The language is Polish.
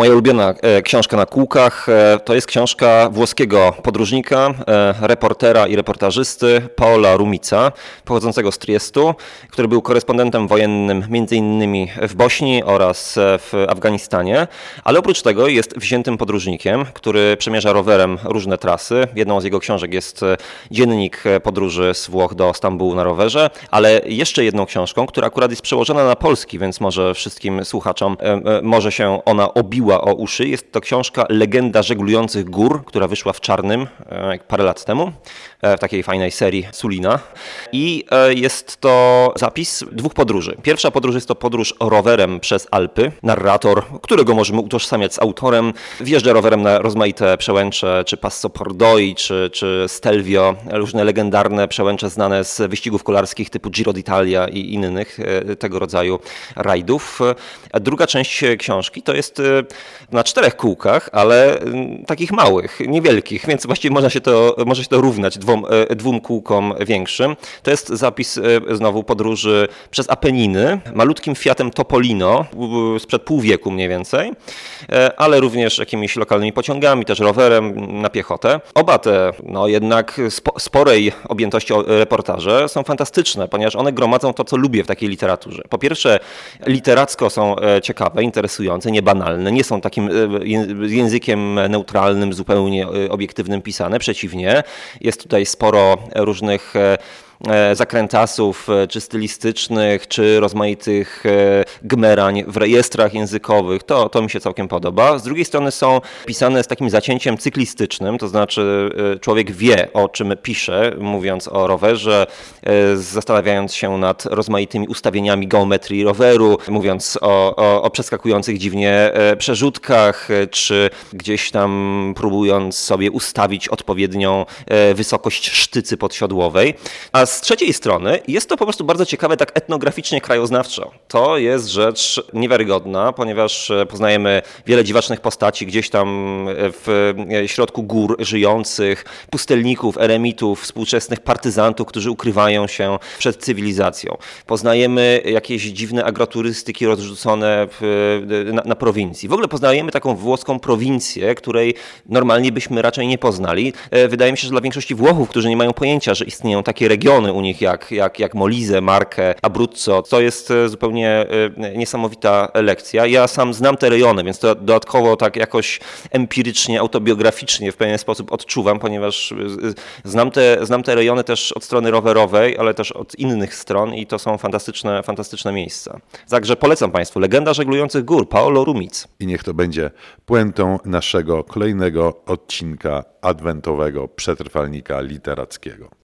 Moja ulubiona e, książka na kółkach e, to jest książka włoskiego podróżnika, e, reportera i reportażysty Paola Rumica, pochodzącego z Triestu, który był korespondentem wojennym innymi w Bośni oraz w Afganistanie, ale oprócz tego jest wziętym podróżnikiem, który przemierza rowerem różne trasy. Jedną z jego książek jest Dziennik podróży z Włoch do Stambułu na rowerze, ale jeszcze jedną książką, która akurat jest przełożona na polski, więc może wszystkim słuchaczom może się ona obiła o uszy. Jest to książka Legenda żeglujących gór, która wyszła w czarnym e, parę lat temu, e, w takiej fajnej serii Sulina. I e, jest to zapis dwóch podróży. Pierwsza podróż jest to podróż rowerem przez Alpy. Narrator, którego możemy utożsamiać z autorem, wjeżdża rowerem na rozmaite przełęcze, czy Passo Pordoi, czy, czy Stelvio, różne legendarne przełęcze znane z wyścigów kolarskich typu Giro d'Italia i innych tego rodzaju rajdów. Druga część książki to jest na czterech kółkach, ale mm, takich małych, niewielkich, więc właściwie można się to, może się to równać dwom, e, dwóm kółkom większym. To jest zapis e, znowu podróży przez Apeniny, malutkim Fiatem Topolino sprzed pół wieku mniej więcej, e, ale również jakimiś lokalnymi pociągami, też rowerem na piechotę. Oba te, no jednak sporej objętości reportaże są fantastyczne, ponieważ one gromadzą to, co lubię w takiej literaturze. Po pierwsze, literacko są ciekawe, interesujące, niebanalne, nie są takim e, językiem neutralnym, zupełnie e, obiektywnym pisane. Przeciwnie, jest tutaj sporo różnych e, zakrętasów, e, czy stylistycznych, czy rozmaitych e, gmerań w rejestrach językowych. To, to mi się całkiem podoba. Z drugiej strony są pisane z takim zacięciem cyklistycznym, to znaczy człowiek wie, o czym pisze, mówiąc o rowerze, zastanawiając się nad rozmaitymi ustawieniami geometrii roweru, mówiąc o, o, o przeskakujących dziwnie przerzutkach, czy gdzieś tam próbując sobie ustawić odpowiednią wysokość sztycy podsiodłowej. A z trzeciej strony jest to po prostu bardzo ciekawe tak etnograficznie, krajoznawczo. To jest rzecz niewiarygodna, ponieważ e, poznajemy wiele dziwacznych postaci gdzieś tam e, w e, środku gór żyjących, pustelników, eremitów, współczesnych partyzantów, którzy ukrywają się przed cywilizacją. Poznajemy jakieś dziwne agroturystyki rozrzucone w, na, na prowincji. W ogóle poznajemy taką włoską prowincję, której normalnie byśmy raczej nie poznali. Wydaje mi się, że dla większości Włochów, którzy nie mają pojęcia, że istnieją takie regiony, u nich jak, jak, jak Molise, Markę, Abruzzo. To jest e, zupełnie e, niesamowita lekcja. Ja sam znam te rejony, więc to dodatkowo tak jakoś empirycznie, autobiograficznie w pewien sposób odczuwam, ponieważ e, znam te, znam te rejony też od strony rowerowej, ale też od innych stron i to są fantastyczne, fantastyczne miejsca. Także polecam Państwu Legenda żeglujących gór, Paolo Rumic. I niech to będzie puentą naszego kolejnego odcinka adwentowego przetrwalnika literackiego.